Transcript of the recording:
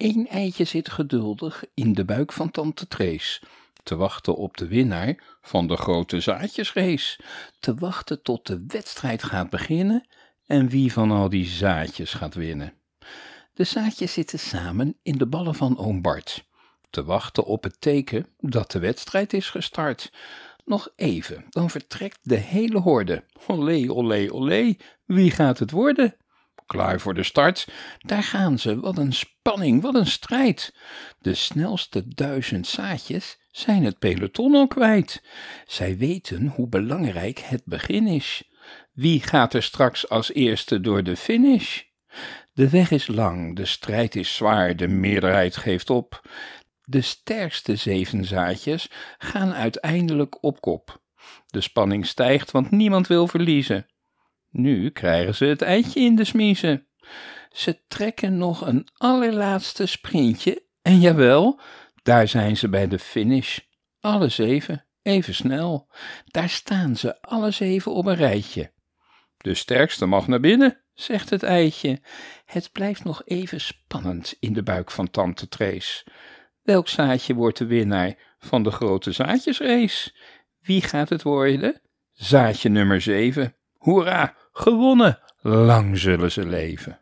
Eén eitje zit geduldig in de buik van tante Trees, te wachten op de winnaar van de grote zaadjesrace, te wachten tot de wedstrijd gaat beginnen en wie van al die zaadjes gaat winnen. De zaadjes zitten samen in de ballen van oom Bart, te wachten op het teken dat de wedstrijd is gestart. Nog even, dan vertrekt de hele horde. Olé, olé, olé, wie gaat het worden? Klaar voor de start, daar gaan ze, wat een spanning, wat een strijd. De snelste duizend zaadjes zijn het peloton al kwijt. Zij weten hoe belangrijk het begin is. Wie gaat er straks als eerste door de finish? De weg is lang, de strijd is zwaar, de meerderheid geeft op. De sterkste zeven zaadjes gaan uiteindelijk op kop. De spanning stijgt, want niemand wil verliezen. Nu krijgen ze het eitje in de smiezen. Ze trekken nog een allerlaatste sprintje en jawel, daar zijn ze bij de finish. Alle zeven, even snel. Daar staan ze alle zeven op een rijtje. De sterkste mag naar binnen, zegt het eitje. Het blijft nog even spannend in de buik van tante Trees. Welk zaadje wordt de winnaar van de grote zaadjesrace? Wie gaat het worden? Zaadje nummer 7. Hoera, gewonnen! Lang zullen ze leven.